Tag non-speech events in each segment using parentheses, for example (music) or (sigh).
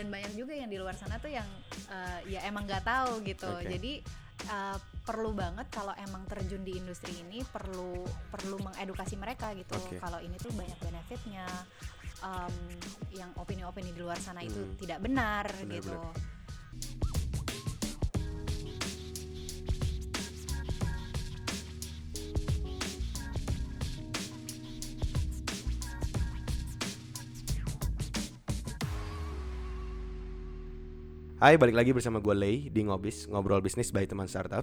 dan banyak juga yang di luar sana tuh yang uh, ya emang nggak tahu gitu Oke. jadi uh, perlu banget kalau emang terjun di industri ini perlu perlu mengedukasi mereka gitu Oke. kalau ini tuh banyak benefitnya um, yang opini-opini di luar sana itu Hmm. tidak benar, Benar, gitu benar. Hai, balik lagi bersama gue Lay di Ngobis, Ngobrol Bisnis by Teman Startup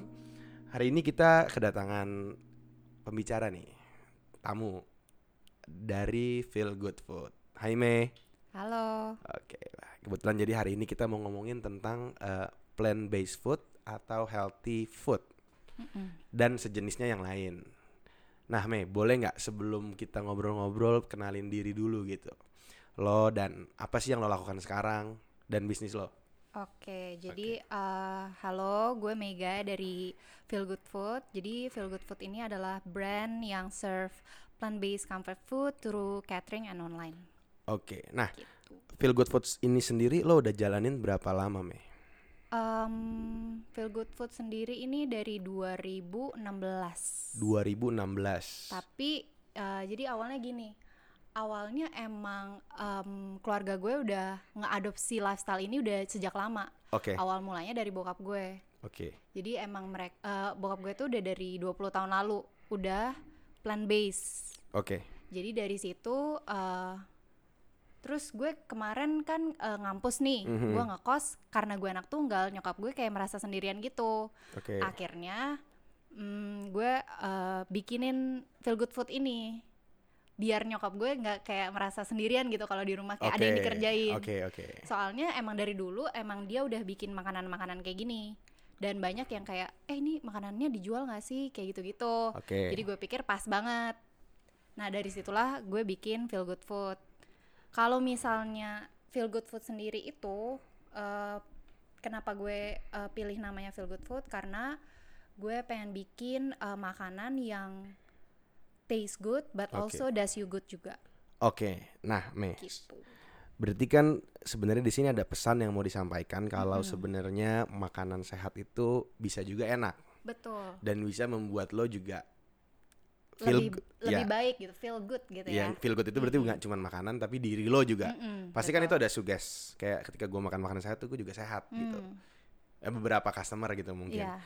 Hari ini kita kedatangan pembicara nih, tamu dari Feel Good Food Hai Mei halo Oke, kebetulan jadi hari ini kita mau ngomongin tentang eh, plant-based food atau healthy food Mm-mm. dan sejenisnya yang lain. Nah, Mei, boleh nggak sebelum kita ngobrol-ngobrol kenalin diri dulu gitu, lo dan apa sih yang lo lakukan sekarang dan bisnis lo? Oke, jadi eh, halo, gue Mega dari Feel Good Food. Jadi Feel Good Food ini adalah brand yang serve plant-based comfort food through catering and online. Oke, nah Gitu. Feel Good Foods ini sendiri lo udah jalanin berapa lama, Mei? Em, Feel Good Food sendiri ini dari 2016. 2016. Tapi eh, jadi awalnya gini, awalnya emang em, keluarga gue udah ngeadopsi lifestyle ini udah sejak lama. Oke, Awal mulanya dari bokap gue. oke, Jadi emang mereka bokap gue tuh udah dari 20 tahun lalu udah plant based. oke, Jadi dari situ eh, terus gue kemarin kan eh, ngampus nih, Mhm. gue ngekos karena gue anak tunggal, nyokap gue kayak merasa sendirian gitu. oke, Akhirnya mm, gue eh, bikinin feel good food ini biar nyokap gue nggak kayak merasa sendirian gitu kalau di rumah kayak ada yang Oke, dikerjain. Oke, oke. Soalnya emang dari dulu emang dia udah bikin makanan-makanan kayak gini dan banyak yang kayak eh ini makanannya dijual nggak sih kayak gitu-gitu. Oke. Jadi gue pikir pas banget. Nah dari situlah gue bikin feel good food. Kalau misalnya feel good food sendiri itu eh, kenapa gue eh, pilih namanya feel good food karena gue pengen bikin eh, makanan yang taste good but Oke. also does you good juga Oke, nah Mei, gitu. berarti kan sebenarnya di sini ada pesan yang mau disampaikan kalau Mhm. sebenarnya makanan sehat itu bisa juga enak Betul. dan bisa membuat lo juga feel lebih good. lebih Ya. baik gitu, feel good gitu yang ya. feel good itu berarti nggak cuma makanan tapi diri lo juga. Mm-mm, Pasti kan itu ada suges kayak ketika gua makan makanan sehat tuh gue juga sehat gitu. Hmm, Eh, beberapa customer gitu mungkin. Iya,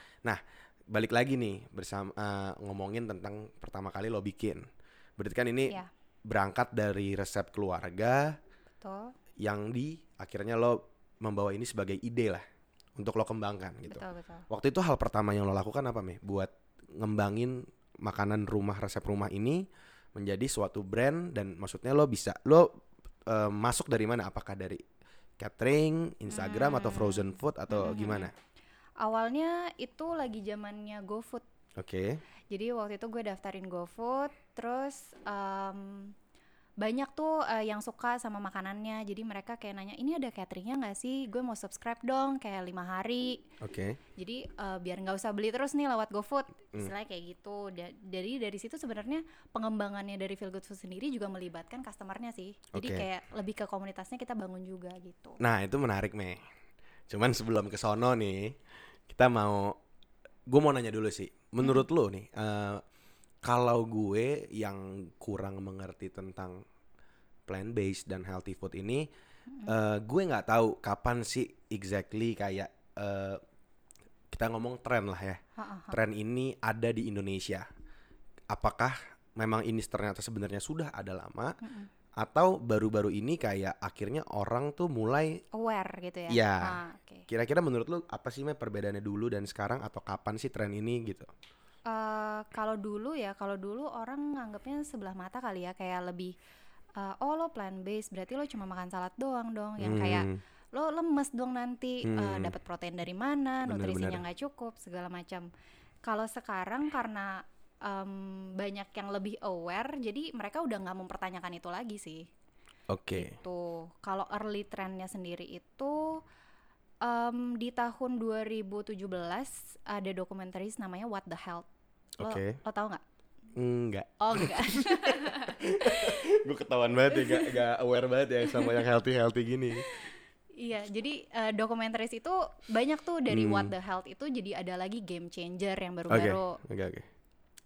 Balik lagi nih bersama eh, ngomongin tentang pertama kali lo bikin. Berarti kan ini iya, berangkat dari resep keluarga betul, yang di akhirnya lo membawa ini sebagai ide lah untuk lo kembangkan gitu. betul, betul. Waktu itu hal pertama yang lo lakukan apa nih buat ngembangin makanan rumah resep rumah ini menjadi suatu brand dan maksudnya lo bisa lo eh, masuk dari mana? Apakah dari catering, Instagram atau Hmm. frozen food atau Mhm. gimana? Awalnya itu lagi zamannya GoFood. Oke, Jadi waktu itu gue daftarin GoFood, terus em, banyak tuh eh, yang suka sama makanannya. Jadi mereka kayak nanya, ini ada cateringnya nggak sih? Gue mau subscribe dong, kayak lima hari. oke, Jadi eh, biar nggak usah beli terus nih lewat GoFood, Hmm. istilahnya kayak gitu. Da- Jadi dari situ sebenarnya pengembangannya dari Feel Good Food sendiri juga melibatkan customernya sih. Jadi Oke. kayak lebih ke komunitasnya kita bangun juga gitu. Nah itu menarik Mei. Cuman sebelum ke sono nih, kita mau, gue mau nanya dulu sih. Menurut lo nih, eh, kalau gue yang kurang mengerti tentang plant based dan healthy food ini, eh, gue nggak tahu kapan sih exactly kayak eh, kita ngomong tren lah ya. Tren ini ada di Indonesia. Apakah memang ini ternyata sebenarnya sudah ada lama? Mm-mm. Atau baru-baru ini kayak akhirnya orang tuh mulai Aware gitu ya. Iya. Ah, oke. Kira-kira menurut lu apa sih Mei perbedaannya dulu dan sekarang atau kapan sih tren ini gitu? Eh, kalau dulu ya, kalau dulu orang nganggapnya sebelah mata kali ya, kayak lebih eh, oh lo plant based berarti lo cuma makan salad doang dong, yang kayak Hmm, lo lemes dong nanti eh, Hmm. dapat protein dari mana, Bener, nutrisinya nggak cukup segala macam. Kalau sekarang karena em, banyak yang lebih aware, jadi mereka udah nggak mempertanyakan itu lagi sih. Oke. Tuh, kalau early trendnya sendiri itu em, di tahun 2017 ada dokumentaris namanya What the Health. Lo, Oke. lo tau nggak? Enggak. Oh enggak. (laughs) Gue ketahuan banget ya, gak, gak aware banget ya sama yang healthy-healthy gini. Iya, jadi eh, dokumentaris itu banyak tuh dari Hmm. What the Health itu jadi ada lagi game changer yang Oke, baru-baru. oke, oke.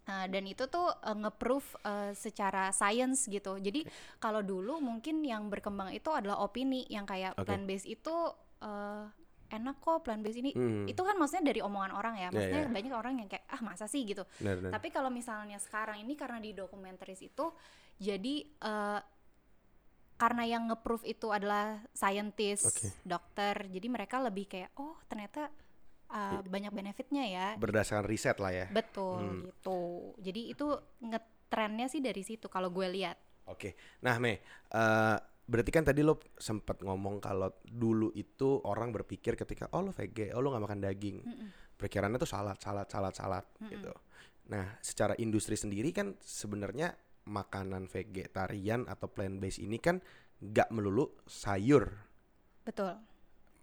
Nah, dan itu tuh uh, nge-proof uh, secara science gitu. Jadi kalau dulu mungkin yang berkembang itu adalah opini yang kayak Oke. plant based itu uh, enak kok plant based ini. Hmm. Itu kan maksudnya dari omongan orang ya. Iya, Maksudnya iya. banyak orang yang kayak ah masa sih gitu. Benar, benar. Tapi kalau misalnya sekarang ini karena di dokumentaris itu jadi uh, karena yang nge-proof itu adalah scientist, Oke. dokter. Jadi mereka lebih kayak oh ternyata uh, banyak benefitnya ya Berdasarkan riset lah ya. Betul Hmm. gitu. Jadi itu ngetrennya sih dari situ kalau gue lihat. Oke. Nah, Me, eh, berarti kan tadi lo sempat ngomong kalau dulu itu orang berpikir ketika oh lo vege, oh lo nggak makan daging. Perkiraannya tuh salad, salad, salad, salad gitu. Nah, secara industri sendiri kan sebenarnya makanan vegetarian atau plant based ini kan nggak melulu sayur Betul.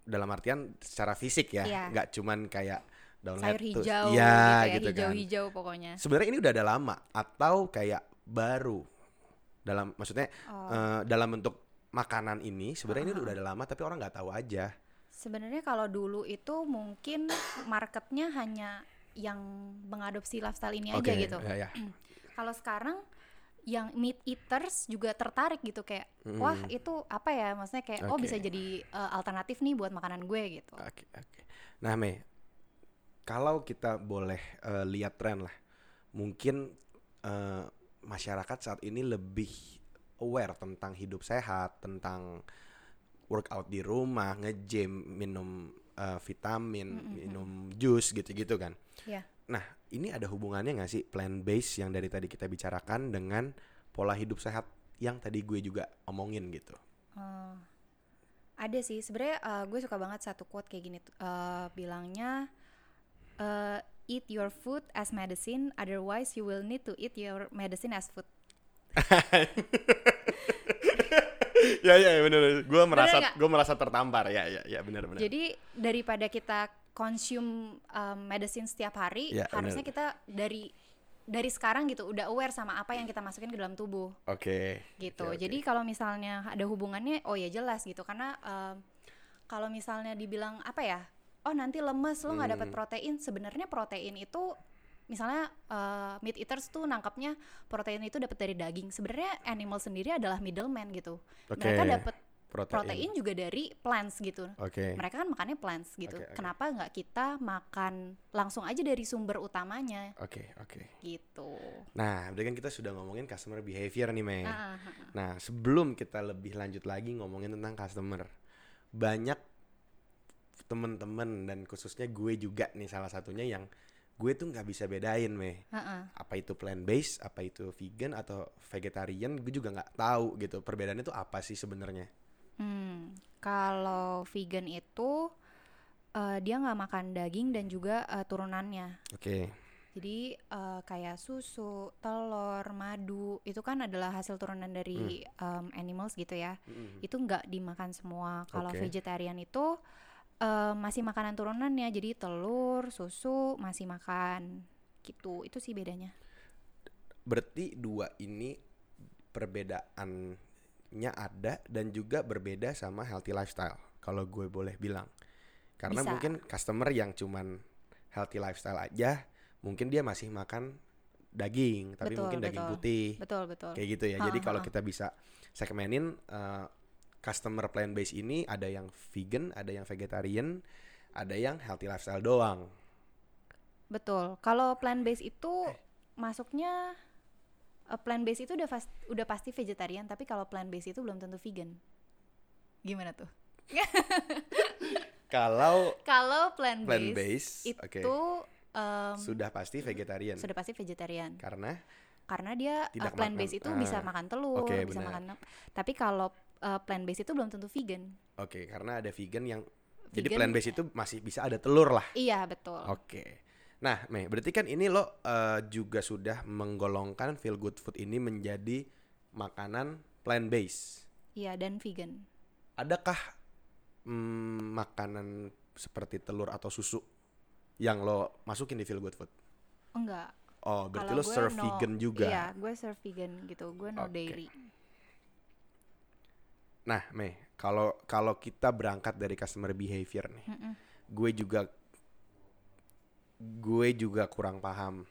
Dalam artian secara fisik ya, nggak cuman kayak daun Sayur lettuce. hijau Iya, gitu ya, gitu kan. hijau-hijau pokoknya. Sebenarnya ini udah ada lama atau kayak baru dalam maksudnya Oh. eh, dalam bentuk makanan ini sebenarnya ini udah ada lama tapi orang nggak tahu aja. Sebenarnya kalau dulu itu mungkin marketnya hanya yang mengadopsi lifestyle ini aja Oke, gitu. ya, ya. (clears throat) Kalau sekarang yang meat eaters juga tertarik gitu kayak wah itu apa ya maksudnya kayak oh Oke. bisa jadi uh, alternatif nih buat makanan gue gitu. Oke, oke. Nah, Me, kalau kita boleh eh, lihat tren lah, mungkin eh, masyarakat saat ini lebih aware tentang hidup sehat, tentang workout di rumah, nge-gym, minum eh, vitamin, minum jus gitu-gitu kan. Ya. Nah, ini ada hubungannya nggak sih plant based yang dari tadi kita bicarakan dengan pola hidup sehat yang tadi gue juga omongin gitu. Oh. Ada sih, sebenarnya uh, gue suka banget satu quote kayak gini tuh, uh, bilangnya uh, eat your food as medicine, otherwise you will need to eat your medicine as food. (laughs) ya ya benar. Gue merasa gue merasa tertampar ya ya ya benar benar. Jadi daripada kita consume um, medicine setiap hari, Ya, harusnya bener. kita dari dari sekarang gitu udah aware sama apa yang kita masukin ke dalam tubuh Oke. gitu. oke, oke. Jadi kalau misalnya ada hubungannya, oh ya jelas gitu karena um, kalau misalnya dibilang apa ya, oh nanti lemes lo nggak dapat Hmm. protein, sebenarnya protein itu misalnya uh, meat eaters tuh nangkapnya protein itu dapat dari daging. Sebenarnya animal sendiri adalah middleman gitu. Oke, Mereka dapat protein. protein juga dari plants gitu. Oke. Mereka kan makannya plants gitu. Oke, oke. Kenapa nggak kita makan langsung aja dari sumber utamanya Oke oke. gitu? Nah, berarti kan kita sudah ngomongin customer behavior nih, Mei. Ah, ah, ah. Nah, sebelum kita lebih lanjut lagi ngomongin tentang customer, banyak temen-temen dan khususnya gue juga nih salah satunya yang gue tuh nggak bisa bedain, Mei. Ah, ah. Apa itu plant based, apa itu vegan atau vegetarian, gue juga nggak tahu gitu. Perbedaannya tuh apa sih sebenarnya? Hmm, kalau vegan itu eh, dia nggak makan daging dan juga eh, turunannya. Oke. Jadi eh, kayak susu, telur, madu itu kan adalah hasil turunan dari em, animals gitu ya. Mm-mm. Itu nggak dimakan semua. Kalau Oke. vegetarian itu eh, masih makanan turunannya. Jadi telur, susu masih makan gitu. Itu sih bedanya. Berarti dua ini perbedaannya ada dan juga berbeda sama healthy lifestyle. Kalau gue boleh bilang. Karena Bisa. mungkin customer yang cuman healthy lifestyle aja, mungkin dia masih makan daging, tapi Betul, mungkin daging betul. putih. Betul betul. Kayak gitu ya. Ha, Jadi kalau kita bisa segmenin eh, customer plant based ini ada yang vegan, ada yang vegetarian, ada yang healthy lifestyle doang. Betul. Kalau plant based itu masuknya uh, plant based itu udah fas- udah pasti vegetarian, tapi kalau plant based itu belum tentu vegan. Gimana tuh? (laughs) Kalau Kalau plant Plant based based, itu oke. um, sudah pasti vegetarian. sudah pasti vegetarian. Karena Karena dia uh, Tidak plant makan- based itu ah, bisa makan telur, oke, bisa benar. makan tapi kalau uh, plant based itu belum tentu vegan. Oke, karena ada vegan yang jadi Vegan- plant based itu masih bisa ada telur lah. Iya, betul. Oke. Nah, Mei, berarti kan ini lo eh, juga sudah menggolongkan feel good food ini menjadi makanan plant based. Iya, dan vegan. Adakah mm, makanan seperti telur atau susu yang lo masukin di feel good food? Enggak. Oh, berarti Kalau lo gue serve no- vegan juga. Iya, gue serve vegan gitu. Gue no Oke. dairy. nah Mei kalau kalau kita berangkat dari customer behavior nih Mm-mm. gue juga gue juga kurang paham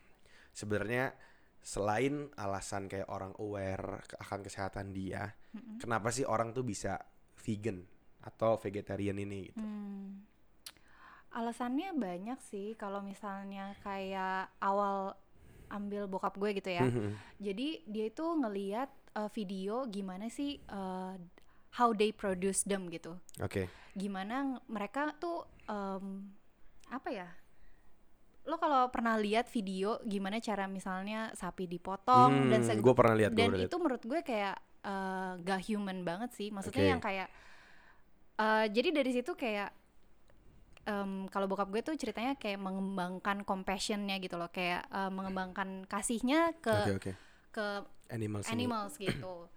sebenarnya selain alasan kayak orang aware akan kesehatan dia Mm-mm. kenapa sih orang tuh bisa vegan atau vegetarian ini gitu Hmm. Alasannya banyak sih kalau misalnya kayak awal ambil bokap gue gitu ya. Mhm. Jadi dia itu ngeliat uh, video gimana sih uh, how they produce them gitu. oke Gimana ng- mereka tuh um, apa ya? Lo kalau pernah lihat video gimana cara misalnya sapi dipotong dan gue Hmm, pernah lihat gue dan lihat. itu menurut gue kayak uh, gak human banget sih. Maksudnya Oke. yang kayak uh, jadi dari situ kayak em, kalau bokap gue tuh ceritanya kayak mengembangkan compassionnya gitu loh. Kayak uh, mengembangkan kasihnya ke oke oke. ke animals ini. animals gitu. (clears throat)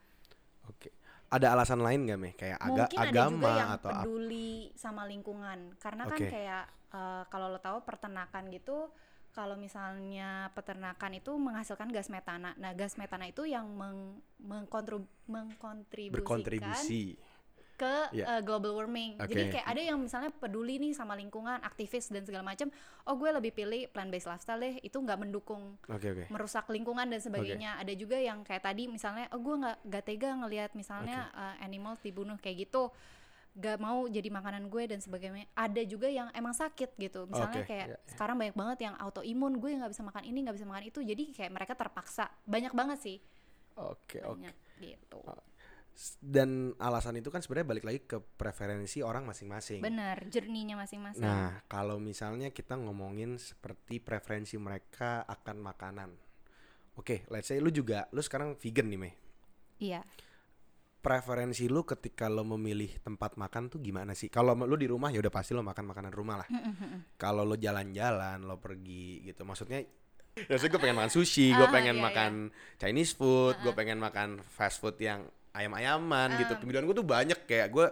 Oke. Ada alasan lain gak meh? Kayak aga mungkin ada juga yang atau peduli sama lingkungan. Karena kan Oke. kayak uh, kalau lo tahu peternakan gitu kalau misalnya peternakan itu menghasilkan gas metana nah gas metana itu yang meng, mengkontrib- mengkontribusikan berkontribusi ke Iya. uh, global warming. Jadi Oke. kayak ada yang misalnya peduli nih sama lingkungan, aktivis dan segala macam. Oh gue lebih pilih plant based lifestyle deh. Itu nggak mendukung oke oke merusak lingkungan dan sebagainya. Ada juga yang kayak tadi misalnya, oh gue nggak nggak tega ngelihat misalnya uh, animals dibunuh kayak gitu. Gak mau jadi makanan gue dan sebagainya. Ada juga yang emang sakit gitu. Misalnya Oke, kayak iya, iya. sekarang banyak banget yang autoimun. Gue nggak bisa makan ini, nggak bisa makan itu. Jadi kayak mereka terpaksa. Banyak banget sih. oke oke Banyak gitu. S- dan alasan itu kan sebenarnya balik lagi ke preferensi orang masing-masing Bener, jerninya masing-masing. Nah, kalau misalnya kita ngomongin seperti preferensi mereka akan makanan. Oke, let's say lu juga, lu sekarang vegan nih, Meh. Iya. Preferensi lu ketika lo memilih tempat makan tuh gimana sih? Kalau lu di rumah ya udah pasti lo makan makanan rumah lah. Kalau lo jalan-jalan, lo pergi gitu. Maksudnya Biasanya gue pengen makan sushi, (laughs) gue Ah, pengen iya, iya. makan Chinese food, gue pengen makan fast food yang ayam-ayaman gitu. Pemilihan gue tuh banyak kayak gue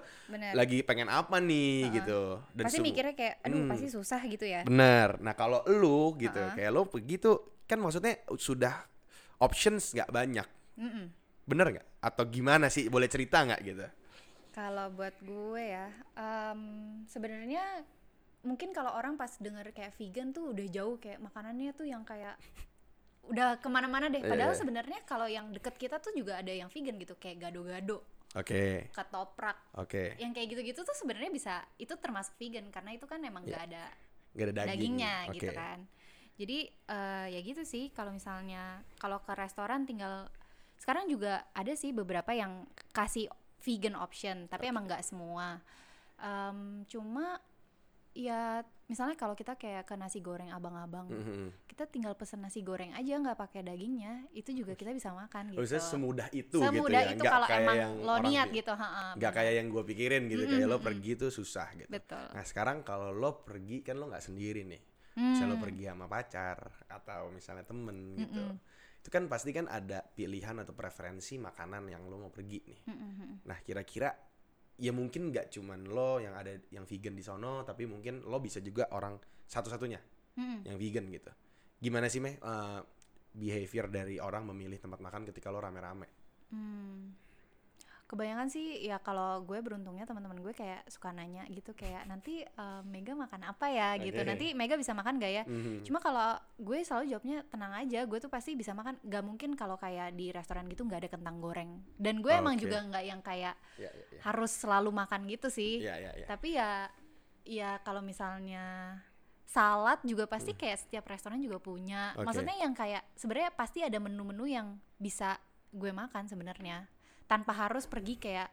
lagi pengen apa nih gitu. Dan pasti mikirnya kayak, aduh Hmm. pasti susah gitu ya. Bener. Nah kalau lu gitu, Uh-uh. kayak lu pergi tuh kan maksudnya sudah options nggak banyak. Mm-mm. Bener nggak? Atau gimana sih? Boleh cerita nggak gitu? Kalau buat gue ya, em, sebenarnya mungkin kalau orang pas denger kayak vegan tuh udah jauh kayak makanannya tuh yang kayak udah ke mana-mana deh. Iya, Padahal iya. sebenarnya kalau yang deket kita tuh juga ada yang vegan gitu, kayak gado-gado, Oke, ketoprak. oke. Yang kayak gitu-gitu tuh sebenarnya bisa itu termasuk vegan karena itu kan emang Iya. gak ada Gak ada daging. dagingnya Oke. gitu kan. Jadi eh, ya gitu sih kalau misalnya kalau ke restoran tinggal sekarang juga ada sih beberapa yang kasih vegan option tapi emang nggak semua. Em, cuma ya misalnya kalau kita kayak ke nasi goreng abang-abang, Mhm. kita tinggal pesen nasi goreng aja nggak pakai dagingnya, itu juga kita bisa makan gitu. Maksudnya semudah itu gitu Semudah ya? itu kalau emang yang lo niat gitu, Nggak kayak yang gue pikirin gitu, kayak lo pergi tuh susah gitu. Betul. Nah sekarang kalau lo pergi kan lo nggak sendiri nih. Misalnya lo Hmm. pergi sama pacar atau misalnya temen gitu. Itu kan pasti kan ada pilihan atau preferensi makanan yang lo mau pergi nih. Mm-mm. Nah kira-kira ya mungkin nggak cuman lo yang ada yang vegan di sono, tapi mungkin lo bisa juga orang satu-satunya Mm-mm. yang vegan gitu. Gimana sih meh eh, behavior dari orang memilih tempat makan ketika lo rame-rame? Hmm. Kebanyakan sih ya kalau gue beruntungnya teman-teman gue kayak suka nanya gitu kayak nanti eh, Mega makan apa ya gitu. Oke. Nanti Mega bisa makan gak ya? Mhm. Cuma kalau gue selalu jawabnya tenang aja, gue tuh pasti bisa makan. Gak mungkin kalau kayak di restoran gitu nggak ada kentang goreng. Dan gue emang Oke. juga nggak yang kayak Ya, ya, ya. harus selalu makan gitu sih. Ya, ya, ya. Tapi ya ya kalau misalnya salad juga pasti kayak setiap restoran juga punya. Hmm. Oke. Maksudnya yang kayak sebenarnya pasti ada menu-menu yang bisa gue makan sebenarnya tanpa harus pergi kayak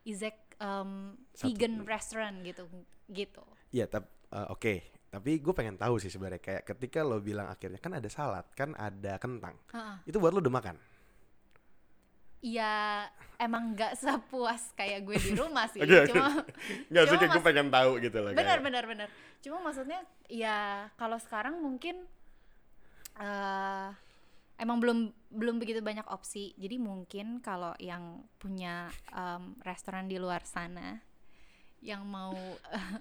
Izek um, Satu- vegan restaurant gitu gitu. Iya, tapi oke. Tapi gue pengen tahu sih sebenarnya kayak ketika lo bilang akhirnya kan ada salad, kan ada kentang. Ha-ha. Itu buat lo udah makan. Ya emang nggak sepuas kayak gue di rumah sih. (laughs) Oke. Cuma (laughs) Enggak Cuma sih, gue mas- pengen tahu gitu loh. benar kayak. benar benar. Cuma maksudnya ya kalau sekarang mungkin eh emang belum belum begitu banyak opsi. Jadi mungkin kalau yang punya em, restoran di luar sana yang mau (laughs)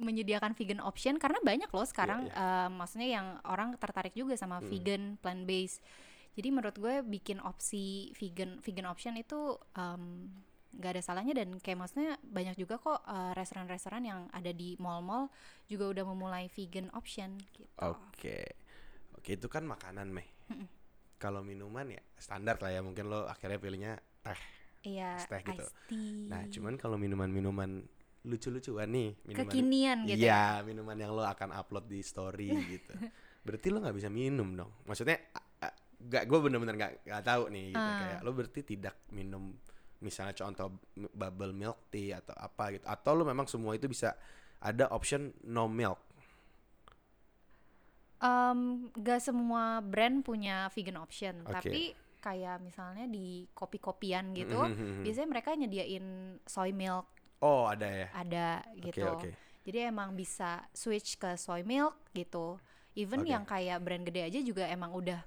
menyediakan vegan option karena banyak loh sekarang Iya, em, maksudnya yang orang tertarik juga sama Hmm. vegan plant based. Jadi menurut gue bikin opsi vegan vegan option itu em, nggak ada salahnya dan kayak maksudnya banyak juga kok uh, restoran-restoran yang ada di mall-mall juga udah memulai vegan option gitu. Oke. Oke, itu kan makanan, Meh. Kalau minuman ya standar lah ya, mungkin lo akhirnya pilihnya teh. Iya, teh gitu. Nah, cuman kalau minuman-minuman lucu-lucuan nih, minuman Kekinian gitu Iya, minuman yang lo akan upload di story (laughs) gitu. Berarti lo nggak bisa minum dong. Maksudnya nggak gue bener-bener nggak nggak tahu nih gitu. Ah. Kayak lo berarti tidak minum misalnya contoh bubble milk tea atau apa gitu. Atau lo memang semua itu bisa ada option no milk. Em, gak semua brand punya vegan option, Oke. tapi kayak misalnya di kopi-kopian gitu, Mhm. biasanya mereka nyediain soy milk Oh, ada ya. ada gitu. oke. Jadi emang bisa switch ke soy milk gitu. Even Oke. yang kayak brand gede aja juga emang udah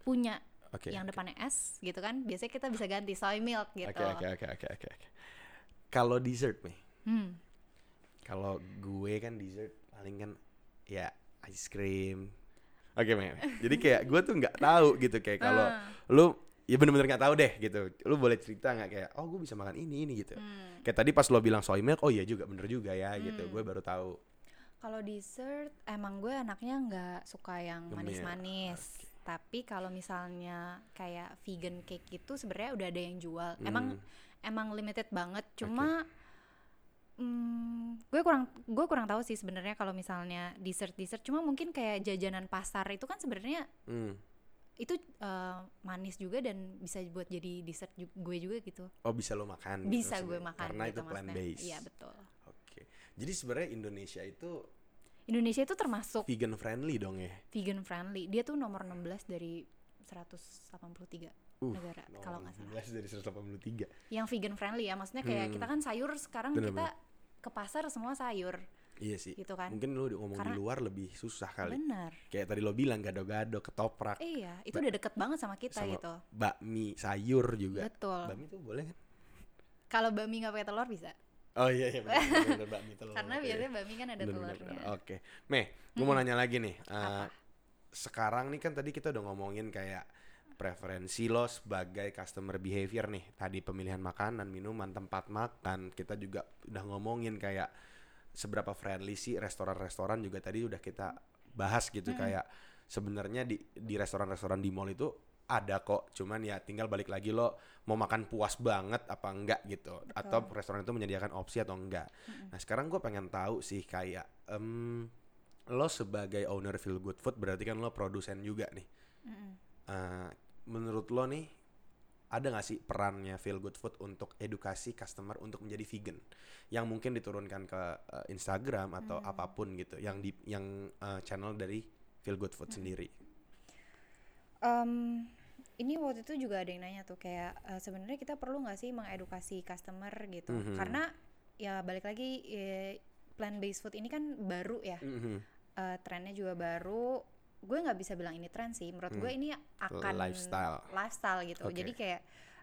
punya Oke. yang depannya S gitu kan. Biasanya kita bisa ganti soy milk gitu. Oke, oke, oke, oke, oke. oke. Kalau dessert nih, Hmm. kalau gue kan dessert paling kan ya ice cream. Oke, men. Jadi kayak gue tuh nggak tahu gitu kayak (laughs) kalau Ah. lu ya bener-bener nggak tahu deh gitu. Lu boleh cerita nggak kayak oh gue bisa makan ini ini gitu. Hmm. Kayak tadi pas lo bilang soy milk, oh iya juga bener juga ya gitu. Gue baru tahu. Kalau dessert emang gue anaknya nggak suka yang manis-manis. Tapi kalau misalnya kayak vegan cake itu sebenarnya udah ada yang jual. Emang Hmm. emang limited banget. Cuma mm, gue kurang gue kurang tahu sih sebenarnya kalau misalnya dessert dessert. Cuma mungkin kayak jajanan pasar itu kan sebenarnya Hmm. itu eh, manis juga dan bisa buat jadi dessert ju- gue juga gitu. Oh bisa lo makan. gitu Bisa gue makan Karena gitu itu plant based. Iya betul. Oke. Jadi sebenarnya Indonesia itu Indonesia itu termasuk vegan friendly dong ya. vegan friendly. Dia tuh nomor 16 dari 183 Uh, negara kalau nggak salah. 11 dari 183. Yang vegan friendly ya, maksudnya kayak Hmm. kita kan sayur sekarang Bener, kita ke pasar semua sayur Iya sih. gitu kan. Mungkin lu ngomong di Karena- luar lebih susah kali. Bener. Kayak tadi lo bilang gado-gado, ketoprak, Iya, itu Ba- udah deket banget sama kita sama gitu. bakmi, sayur juga. Betul. Bakmi tuh boleh kan? Kalau bakmi nggak pakai telur bisa. Oh iya iya bener, bakmi telur. (laughs) Karena biasanya bakmi kan ada bener, telurnya. Oke. Meh, gue mau nanya lagi nih. Apa? sekarang nih kan tadi kita udah ngomongin kayak preferensi lo sebagai customer behavior nih. Tadi pemilihan makanan, minuman, tempat makan. Kita juga udah ngomongin kayak seberapa friendly sih restoran-restoran juga tadi udah kita bahas gitu kayak sebenarnya di di restoran-restoran di mall itu ada kok cuman ya tinggal balik lagi lo mau makan puas banget apa enggak gitu atau restoran itu menyediakan opsi atau enggak nah sekarang gue pengen tahu sih kayak em, lo sebagai owner Feel Good Food berarti kan lo produsen juga nih Mm-mm. Eh, menurut lo nih ada gak sih perannya Feel Good Food untuk edukasi customer untuk menjadi vegan? Yang mungkin diturunkan ke eh, Instagram atau apa pun gitu yang di yang eh, channel dari Feel Good Food sendiri. Em, ini waktu itu juga ada yang nanya tuh kayak eh, sebenarnya kita perlu nggak sih mengedukasi customer gitu? Mhm. karena ya balik lagi plant based food ini kan baru ya. Mhm. Eh, trennya juga baru gue nggak bisa bilang ini tren sih menurut gue ini akan Lifestyle. lifestyle gitu Oke. jadi kayak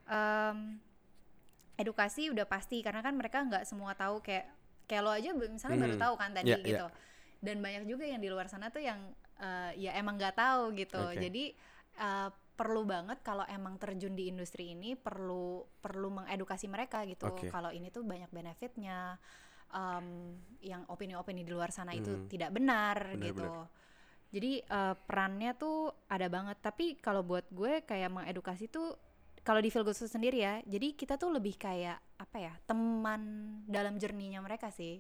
em, edukasi udah pasti karena kan mereka nggak semua tahu kayak kayak lo aja misalnya baru Mhm. tahu kan tadi Iya, iya. gitu dan banyak juga yang di luar sana tuh yang eh, ya emang nggak tahu gitu Oke. jadi eh, perlu banget kalau emang terjun di industri ini perlu perlu mengedukasi mereka gitu Oke. kalau ini tuh banyak benefitnya em, yang opini-opini di luar sana itu Hmm. tidak benar Benar, gitu benar. Jadi eh, perannya tuh ada banget. Tapi kalau buat gue kayak mengedukasi tuh kalau di Feel Good sendiri ya jadi kita tuh lebih kayak apa ya teman dalam journey-nya mereka sih.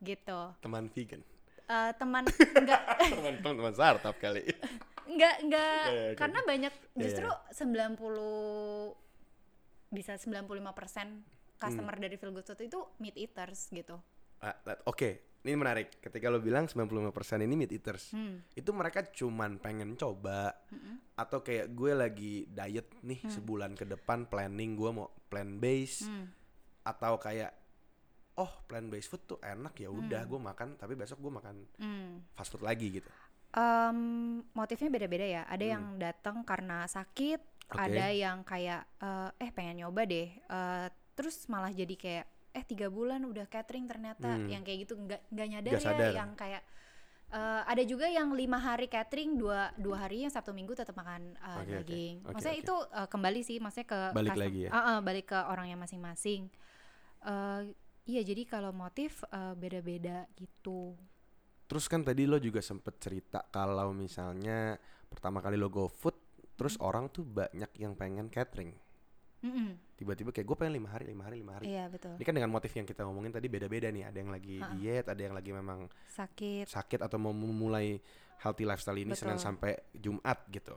Gitu. Teman vegan. Eh, teman (laughs) enggak. Teman teman teman startup kali. Enggak enggak. Ya, ya, oke. karena banyak Ya, justru ya. 90 bisa 95% customer dari Feel Good itu meat eaters gitu. That- oke ini menarik ketika lo bilang 95% ini meat eaters Hmm. itu mereka cuman pengen coba atau kayak gue lagi diet nih sebulan ke depan planning gue mau plant based Hmm. atau kayak oh plant based food tuh enak ya udah gue makan tapi besok gue makan Hmm. fast food lagi gitu Em, motifnya beda-beda ya. Ada yang datang karena sakit, Hmm. Oke. ada yang kayak eh, eh pengen nyoba deh. Eh, terus malah jadi kayak eh tiga bulan udah catering ternyata Hmm. yang kayak gitu nggak nggak nyadar Nggak ya sadar. yang kayak Eh, ada juga yang lima hari catering dua dua hari yang sabtu minggu tetap makan uh, Oke, oke. daging Oke, maksudnya oke. itu uh, kembali sih maksudnya ke Balik custom- lagi ya? Ah, ah, balik ke orangnya masing-masing Eh, iya jadi kalau motif eh, beda-beda gitu Terus kan tadi lo juga sempet cerita kalau misalnya pertama kali lo go food, terus Hmm. orang tuh banyak yang pengen catering. Mm-mm. Tiba-tiba kayak gue pengen lima hari, lima hari, lima hari. iya betul Ini kan dengan motif yang kita ngomongin tadi beda-beda nih. Ada yang lagi Ha-ha. diet, ada yang lagi memang sakit sakit atau mau memulai healthy lifestyle ini Betul. Senin sampai Jumat gitu.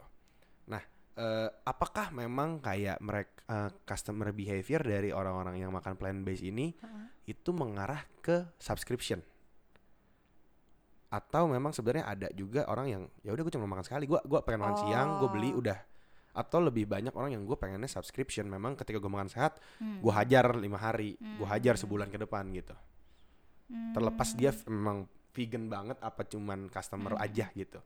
Nah, eh, apakah memang kayak mereka customer behavior dari orang-orang yang makan plant based ini Ha-ha. itu mengarah ke subscription? Atau memang sebenarnya ada juga orang yang ya udah gue cuma makan sekali, gua gua pengen makan siang, gue beli Oh. udah. Atau lebih banyak orang yang gue pengennya subscription. Memang ketika gue makan sehat, Hmm. gue hajar lima hari, gue hajar Hmm. sebulan ke depan gitu. Hmm. Terlepas dia memang vegan banget apa cuman customer Hmm. aja gitu.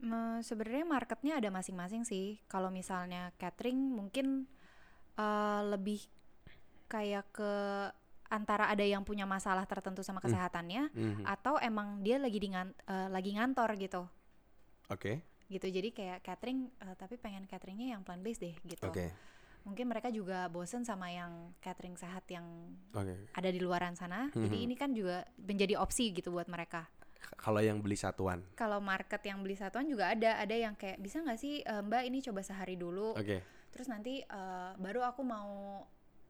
Me- sebenarnya marketnya ada masing-masing sih. Kalau misalnya catering mungkin eh, lebih kayak ke antara ada yang punya masalah tertentu sama kesehatannya Mhm. atau emang dia lagi di ngan- eh, lagi ngantor gitu. Oke, Gitu. Jadi kayak catering eh, tapi pengen cateringnya yang plant based deh gitu. oke, Mungkin mereka juga bosen sama yang catering sehat yang oke. ada di luaran sana. Jadi Mhm. ini kan juga menjadi opsi gitu buat mereka. Kalau yang beli satuan, Kalau market yang beli satuan juga ada, ada yang kayak bisa nggak sih eh, Mbak ini coba sehari dulu, oke. terus nanti eh, baru aku mau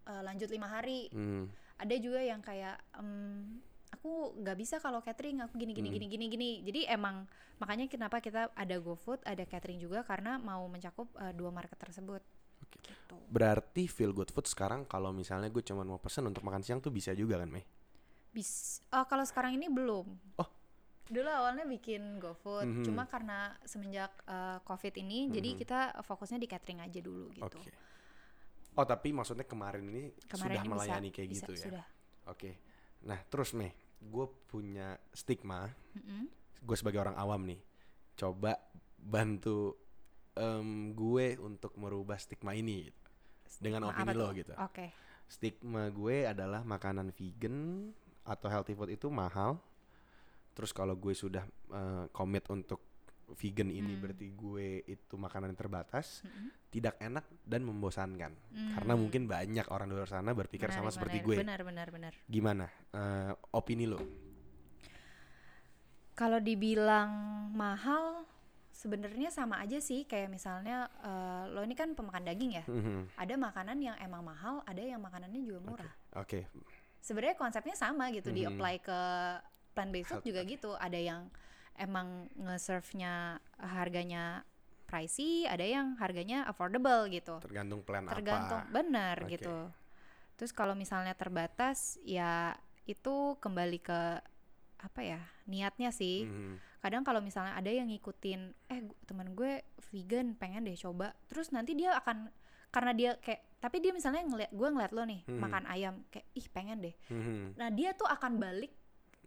eh, lanjut lima hari. Hmm. Ada juga yang kayak em, aku nggak bisa kalau catering aku gini gini Hmm. gini gini gini. Jadi emang makanya kenapa kita ada GoFood, ada catering juga karena mau mencakup eh, dua market tersebut. Oke. Gitu. Berarti feel good food sekarang kalau misalnya gue cuma mau pesen untuk makan siang tuh bisa juga kan, Mei? Bis, eh, kalau sekarang ini belum. Oh. Dulu awalnya bikin GoFood, Mhm. cuma karena semenjak eh, COVID ini, jadi Mhm. kita fokusnya di catering aja dulu gitu. Oke. Oh tapi maksudnya kemarin ini Kemarin sudah ini melayani bisa, kayak bisa, gitu ya? Sudah. Oke. Nah terus Mei, gue punya stigma, Mm-mm. gue sebagai orang awam nih, coba bantu em, gue untuk merubah stigma ini gitu. dengan Stigma opini lo gitu. Oke. Stigma gue adalah makanan vegan atau healthy food itu mahal. Terus kalau gue sudah eh, komit untuk vegan ini Hmm. berarti gue itu makanan yang terbatas, Mm-mm. tidak enak dan membosankan. Karena Hmm. mungkin banyak orang di luar sana berpikir sama Menarik, seperti gue. Benar, benar, benar. Gimana eh, opini lo? Kalau dibilang mahal, sebenarnya sama aja sih. Kayak misalnya eh, lo ini kan pemakan daging ya. Mhm. Ada makanan yang emang mahal, ada yang makanannya juga murah. Oke, Sebenarnya konsepnya sama gitu, di Mhm. apply ke plant based food juga gitu. Ada yang emang nge-serve-nya harganya pricey, ada yang harganya affordable gitu. tergantung plan tergantung apa. benar Oke. gitu terus kalau misalnya terbatas ya itu kembali ke apa ya niatnya sih Mhm. kadang kalau misalnya ada yang ngikutin eh teman gue vegan pengen deh coba terus nanti dia akan karena dia kayak tapi dia misalnya ngeliat gue ngeliat lo nih Hmm. makan ayam kayak ih pengen deh Mhm. nah dia tuh akan balik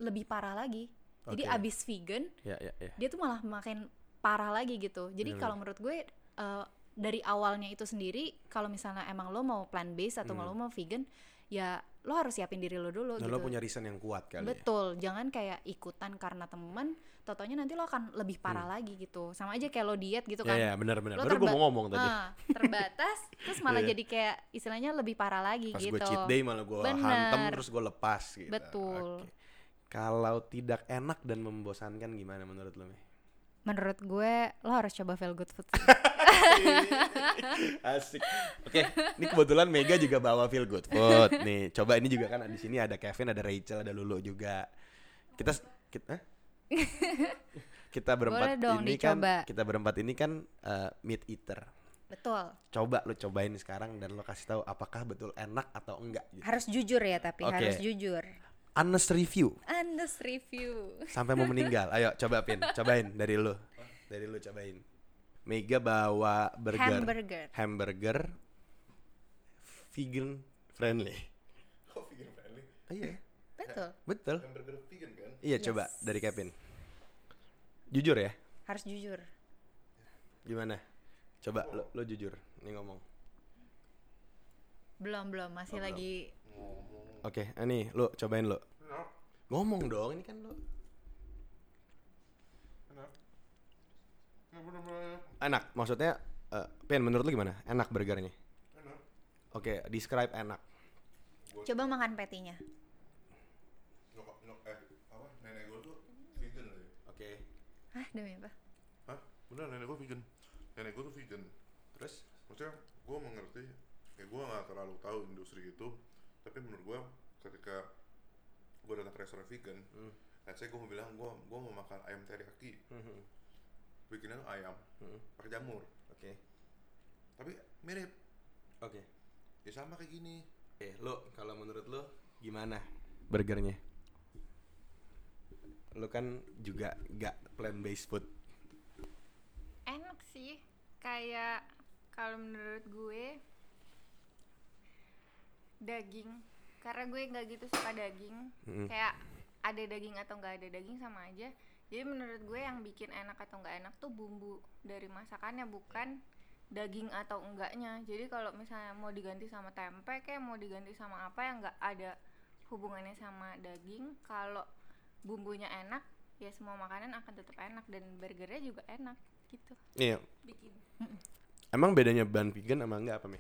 lebih parah lagi jadi Oke. abis vegan Ya, ya, ya. dia tuh malah makin parah lagi gitu. Jadi kalau menurut gue eh, dari awalnya itu sendiri kalau misalnya emang lo mau plant based atau Hmm. lo mau vegan, ya lo harus siapin diri lo dulu Nah, gitu. lo punya reason yang kuat kali ya. Betul, jangan kayak ikutan karena temen, totonya nanti lo akan lebih parah lagi gitu. Sama aja kayak lo diet gitu Hmm. Ya, kan. ya, benar benar. Lo Baru gue mau ngomong tadi. Ah, terbatas, terus malah Iya. jadi kayak istilahnya lebih parah lagi Pas gitu. gue cheat day malah gue Bener. hantem terus gue lepas gitu. Betul. Oke. Kalau tidak enak dan membosankan gimana menurut lo? Menurut gue lo harus coba feel good food. sih. (laughs) Asik. Oke, ini kebetulan Mega juga bawa feel good food. Nih, coba ini juga kan di sini ada Kevin, ada Rachel, ada Lulu juga. Kita kita kita berempat Boleh dong ini dicoba. kan kita berempat ini kan eh, meat eater. Betul. Coba lu cobain sekarang dan lo kasih tahu apakah betul enak atau enggak gitu. Harus jujur ya tapi Oke. harus jujur. Honest review Honest review. sampai mau meninggal. Ayo coba Pin, cobain dari lu. Dari lu cobain. Mega bawa burger. Hamburger. Hamburger vegan friendly. Oh, vegan friendly? iya, Betul. betul. Hamburger vegan kan? Iya, Yes. coba dari Kevin. Jujur ya? Harus jujur. Gimana? Coba lo, lo jujur. Ini ngomong. Belum belum masih Oh, lagi Ngomong. Oke, ini lo cobain lo. Ngomong dong, ini kan lo. Enak, maksudnya eh Pin menurut lu gimana? Enak burgernya? enak. Oke, describe enak. Coba makan patty-nya. Nyokap, nyok, eh, apa, nenek gue tuh vegan loh ya. Oke. Hah, demi apa? Hah? Bener, nenek gue vegan. Nenek gue tuh vegan. Terus Maksudnya, gue mengerti, gue gak terlalu tahu industri itu, tapi menurut gue ketika gue datang ke restoran vegan, Hmm. let's say gue mau bilang gue gue mau makan ayam teriyaki, bikinnya tuh ayam Mhm. pakai jamur, Oke. tapi mirip, Oke. ya sama kayak gini. Oke, lo kalau menurut lo gimana burgernya? Lo kan juga gak plant based food. enak sih kayak kalau menurut gue daging karena gue nggak gitu suka daging Mm. kayak ada daging atau nggak ada daging sama aja jadi menurut gue yang bikin enak atau nggak enak tuh bumbu dari masakannya bukan daging atau enggaknya jadi kalau misalnya mau diganti sama tempe kayak mau diganti sama apa yang nggak ada hubungannya sama daging kalau bumbunya enak ya semua makanan akan tetap enak dan burgernya juga enak gitu Iya. bikin Emang bedanya ban vegan sama enggak apa, Mi?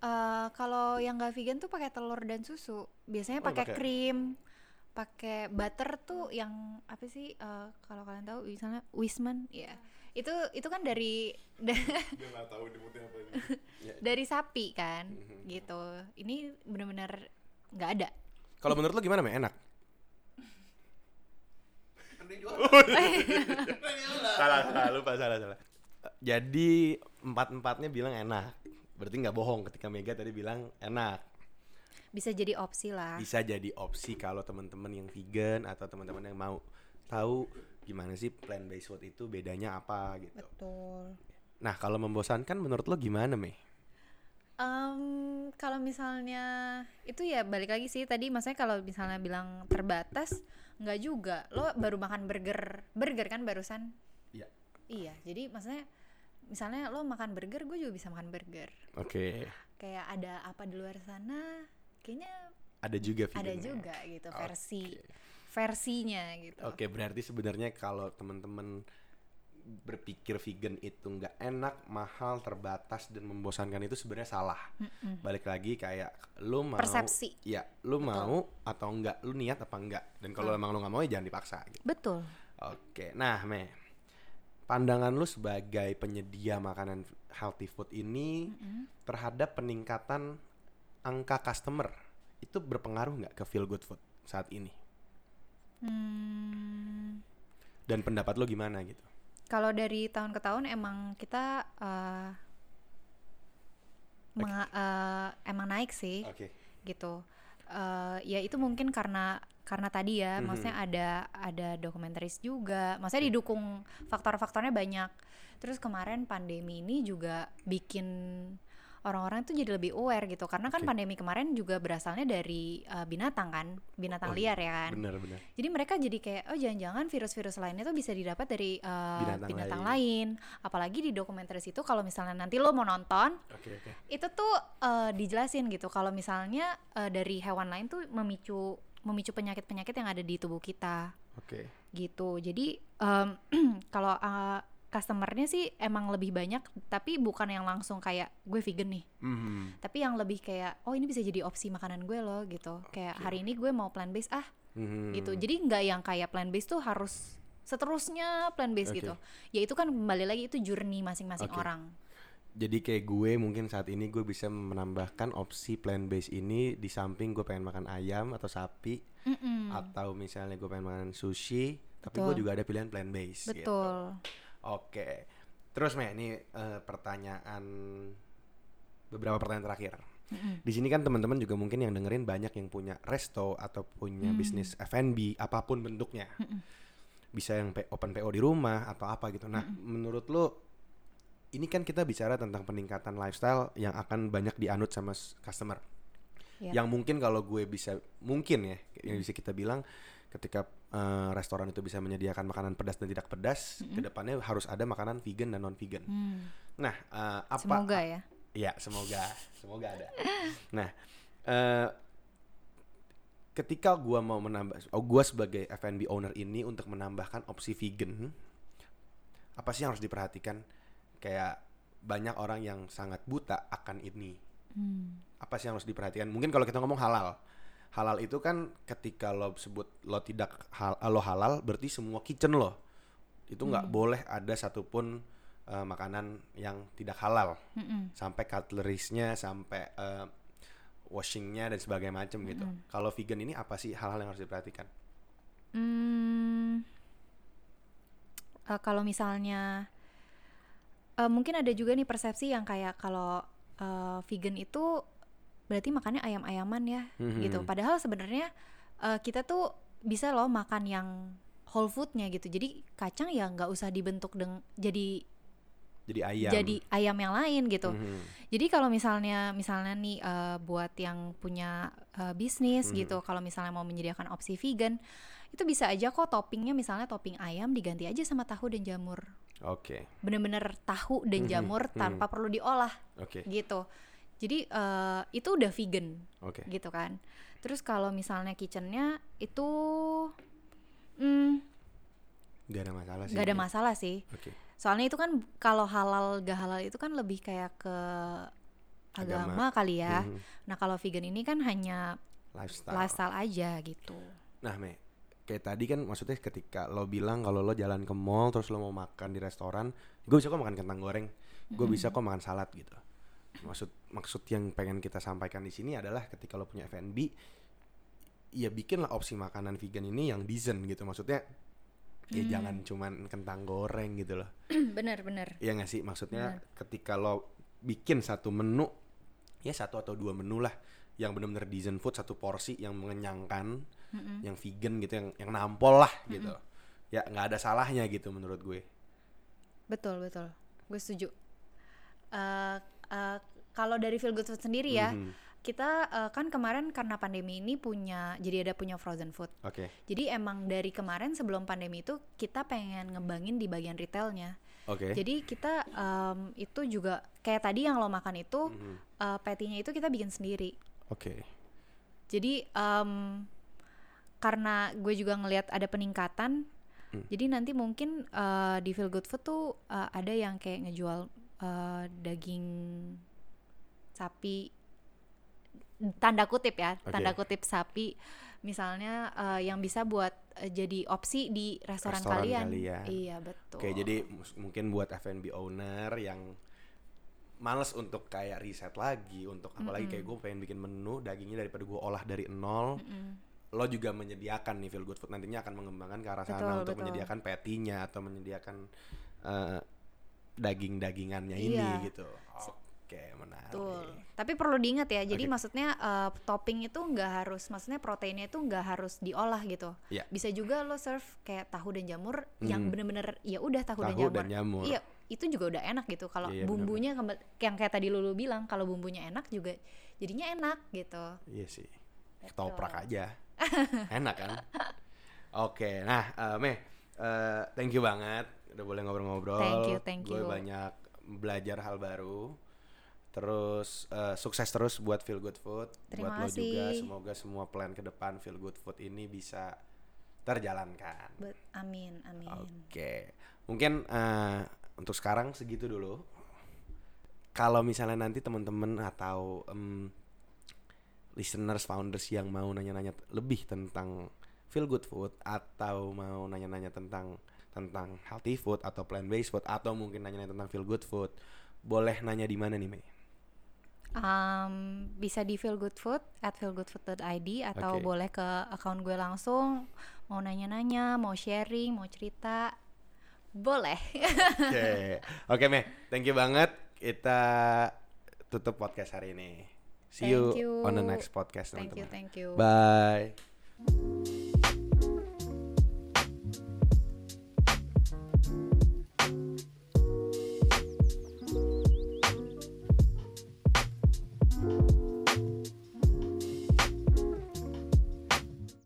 Eh, kalau yang nggak vegan tuh pakai telur dan susu. Biasanya Oh, pakai pakai. krim, pakai butter tuh yang apa sih? eh, kalau kalian tahu misalnya Wisman, ya. Itu itu kan dari (laughs) gak tahu apa ini. (laughs) dari sapi kan, gitu. Ini benar-benar nggak ada. Kalau menurut lo gimana, Mi? Enak? Dia jual. (laughs) salah, salah, lupa, salah, salah. Jadi empat-empatnya bilang enak. Berarti nggak bohong ketika Mega tadi bilang enak. Bisa jadi opsi lah. Bisa jadi opsi kalau teman-teman yang vegan atau teman-teman yang mau tahu gimana sih plant based food itu bedanya apa gitu. Betul. Nah, kalau membosankan menurut lo gimana, Mi? Em, kalau misalnya itu ya balik lagi sih tadi maksudnya kalau misalnya bilang terbatas nggak juga lo baru makan burger burger kan barusan Iya. iya jadi maksudnya misalnya lo makan burger gue juga bisa makan burger Oke. kayak ada apa di luar sana kayaknya Ada juga ada vegannya. juga gitu versi versinya gitu Oke, berarti sebenarnya kalau teman-teman berpikir vegan itu nggak enak, mahal, terbatas dan membosankan itu sebenarnya salah. Balik lagi kayak lu mau Persepsi. Ya, lu mau atau enggak, lu niat apa enggak. Dan kalau emang lu nggak mau ya jangan dipaksa gitu. betul Oke, nah Me, pandangan lu sebagai penyedia makanan healthy food ini terhadap peningkatan angka customer itu berpengaruh nggak ke feel good food saat ini? hmm, Dan pendapat lu gimana gitu? kalau dari tahun ke tahun emang kita eh, menga- eh, emang naik sih Oke. gitu Eh, ya itu mungkin karena karena tadi ya Mhm. maksudnya ada ada dokumentaris juga maksudnya didukung faktor-faktornya banyak terus kemarin pandemi ini juga bikin orang-orang tuh jadi lebih aware gitu karena kan Oke. pandemi kemarin juga berasalnya dari eh, binatang kan binatang Oh, liar ya kan Bener bener. jadi mereka jadi kayak oh jangan-jangan virus-virus lainnya tuh bisa didapat dari uh, Binatang binatang, lain. lain. Apalagi di dokumenter itu kalau misalnya nanti lo mau nonton, Oke oke. itu tuh uh, dijelasin gitu kalau misalnya uh, dari hewan lain tuh memicu memicu penyakit-penyakit yang ada di tubuh kita Oke. gitu. Jadi um, (clears throat) kalau uh, customernya sih emang lebih banyak tapi bukan yang langsung kayak gue vegan nih Mhm. tapi yang lebih kayak oh ini bisa jadi opsi makanan gue loh gitu kayak hari ini gue mau plant based ah Mhm. gitu jadi nggak yang kayak plant based tuh harus seterusnya plant based Oke. gitu ya itu kan kembali lagi itu journey masing-masing Oke. orang Jadi kayak gue mungkin saat ini gue bisa menambahkan opsi plant based ini di samping gue pengen makan ayam atau sapi Mm-mm. atau misalnya gue pengen makan sushi, tapi Betul. gue juga ada pilihan plant based. gitu. betul Oke. Terus Me, ini eh, pertanyaan beberapa pertanyaan terakhir. Di sini kan teman-teman juga mungkin yang dengerin banyak yang punya resto atau punya Hmm. bisnis F&B apa pun bentuknya. Mm-mm. Bisa yang open PO di rumah atau apa gitu. Nah, menurut lo ini kan kita bicara tentang peningkatan lifestyle yang akan banyak dianut sama customer. Ya. Yang mungkin kalau gue bisa mungkin ya yang bisa kita bilang ketika eh, restoran itu bisa menyediakan makanan pedas dan tidak pedas, ke depannya harus ada makanan vegan dan non vegan. Hmm. Nah, eh, apa semoga ya Iya, semoga, semoga ada. Nah, eh ketika gua mau menambah, oh gua sebagai F&B owner ini untuk menambahkan opsi vegan, apa sih yang harus diperhatikan kayak banyak orang yang sangat buta akan ini. Hmm. apa sih yang harus diperhatikan? Mungkin kalau kita ngomong halal. Halal itu kan ketika lo sebut lo tidak hal, lo halal berarti semua kitchen lo. Itu nggak boleh ada satupun eh, makanan yang tidak halal. Mm-mm. sampai cutleries-nya sampai eh, washingnya dan sebagainya macam gitu. Kalau vegan ini apa sih hal-hal yang harus diperhatikan? Hmm, eh, kalau misalnya eh, mungkin ada juga nih persepsi yang kayak kalau eh, vegan itu berarti makannya ayam-ayaman ya Mhm. gitu. Padahal sebenarnya eh, kita tuh bisa loh makan yang whole foodnya gitu. Jadi kacang ya nggak usah dibentuk deng jadi jadi ayam jadi ayam yang lain gitu. Mhm. Jadi kalau misalnya misalnya nih eh, buat yang punya eh, bisnis gitu, kalau misalnya mau menyediakan opsi vegan, itu bisa aja kok toppingnya misalnya topping ayam diganti aja sama tahu dan jamur. Oke Bener-bener tahu dan Mhm, jamur mhm. tanpa perlu diolah oke gitu. Jadi eh, itu udah vegan oke gitu kan. Terus kalau misalnya kitchennya itu hmm, nggak ada masalah sih nggak ada masalah sih. oke Soalnya itu kan kalau halal gak halal itu kan lebih kayak ke agama, Agama. kali ya. Mhm. Nah kalau vegan ini kan hanya lifestyle lifestyle aja gitu. Nah, Me, kayak tadi kan maksudnya ketika lo bilang kalau lo jalan ke mall terus lo mau makan di restoran, gue bisa kok makan kentang goreng, gue bisa kok makan salad gitu. Maksud maksud yang pengen kita sampaikan di sini adalah ketika lo punya F&B, ya bikinlah opsi makanan vegan ini yang decent gitu. Maksudnya ya jangan cuman kentang goreng gitu loh. (clears throat) bener bener. Iya gak sih? Maksudnya ketika lo bikin satu menu, ya satu atau dua menu lah yang benar-benar decent food satu porsi yang mengenyangkan, yang vegan gitu, yang yang nampol lah gitu. Ya nggak ada salahnya gitu menurut gue. Betul betul. Gue setuju. Eh, eh, kalau dari Feel Good Food sendiri ya, Mhm. kita eh, kan kemarin karena pandemi ini punya jadi ada punya frozen food. Oke, Jadi emang dari kemarin sebelum pandemi itu kita pengen ngembangin di bagian retailnya. oke. Jadi kita em, itu juga kayak tadi yang lo makan itu Mhm. eh, patty-nya itu kita bikin sendiri. Oke, Jadi em, karena gue juga ngelihat ada peningkatan, Hmm. jadi nanti mungkin eh, di Feel Good Food tuh eh, ada yang kayak ngejual eh, daging sapi tanda kutip ya, Oke. tanda kutip sapi misalnya eh, yang bisa buat eh, jadi opsi di restoran, Restoran kalian. kalian. Iya betul. oke. Jadi mungkin buat F&B owner yang males untuk kayak riset lagi, untuk apalagi kayak gue pengen bikin menu dagingnya daripada gue olah dari nol. Lo juga menyediakan nih feel good food nantinya akan mengembangkan ke arah sana Betul, untuk betul. menyediakan patty-nya atau menyediakan eh, daging-dagingannya ini Iya. gitu. Oke, menarik. Betul. Tapi perlu diingat ya. Jadi maksudnya eh, topping itu nggak harus, maksudnya proteinnya itu nggak harus diolah gitu. Iya. Bisa juga lo serve kayak tahu dan jamur yang Hmm. bener-bener ya udah tahu, dan Tahu jamur. dan jamur. Iya, itu juga udah enak gitu. Kalau Iya, iya, bumbunya yang kayak tadi Lulu bilang, kalau bumbunya enak juga jadinya enak gitu. Iya sih. Ketoprak aja. Enak kan? Oke, nah eh, Meh, eh, thank you banget udah boleh ngobrol-ngobrol. Thank you, thank Gue you. banyak belajar hal baru. Terus eh, sukses terus buat Feel Good Food. Terima buat lo juga semoga semua plan ke depan Feel Good Food ini bisa terjalankan. But, amin, amin. Oke, mungkin eh, untuk sekarang segitu dulu. Kalau misalnya nanti teman-teman atau em, listeners, founders yang mau nanya-nanya lebih tentang feel good food atau mau nanya-nanya tentang tentang healthy food atau plant based food atau mungkin nanya-nanya tentang feel good food, boleh nanya di mana nih, Mei? Um, bisa di feel good food at feelgoodfood.id atau Oke. boleh ke account gue langsung mau nanya-nanya mau sharing mau cerita boleh Oke, (laughs) oke Mei, thank you banget. Kita tutup podcast hari ini. See you, you. on the next podcast, thank you teman-teman. thank you Bye.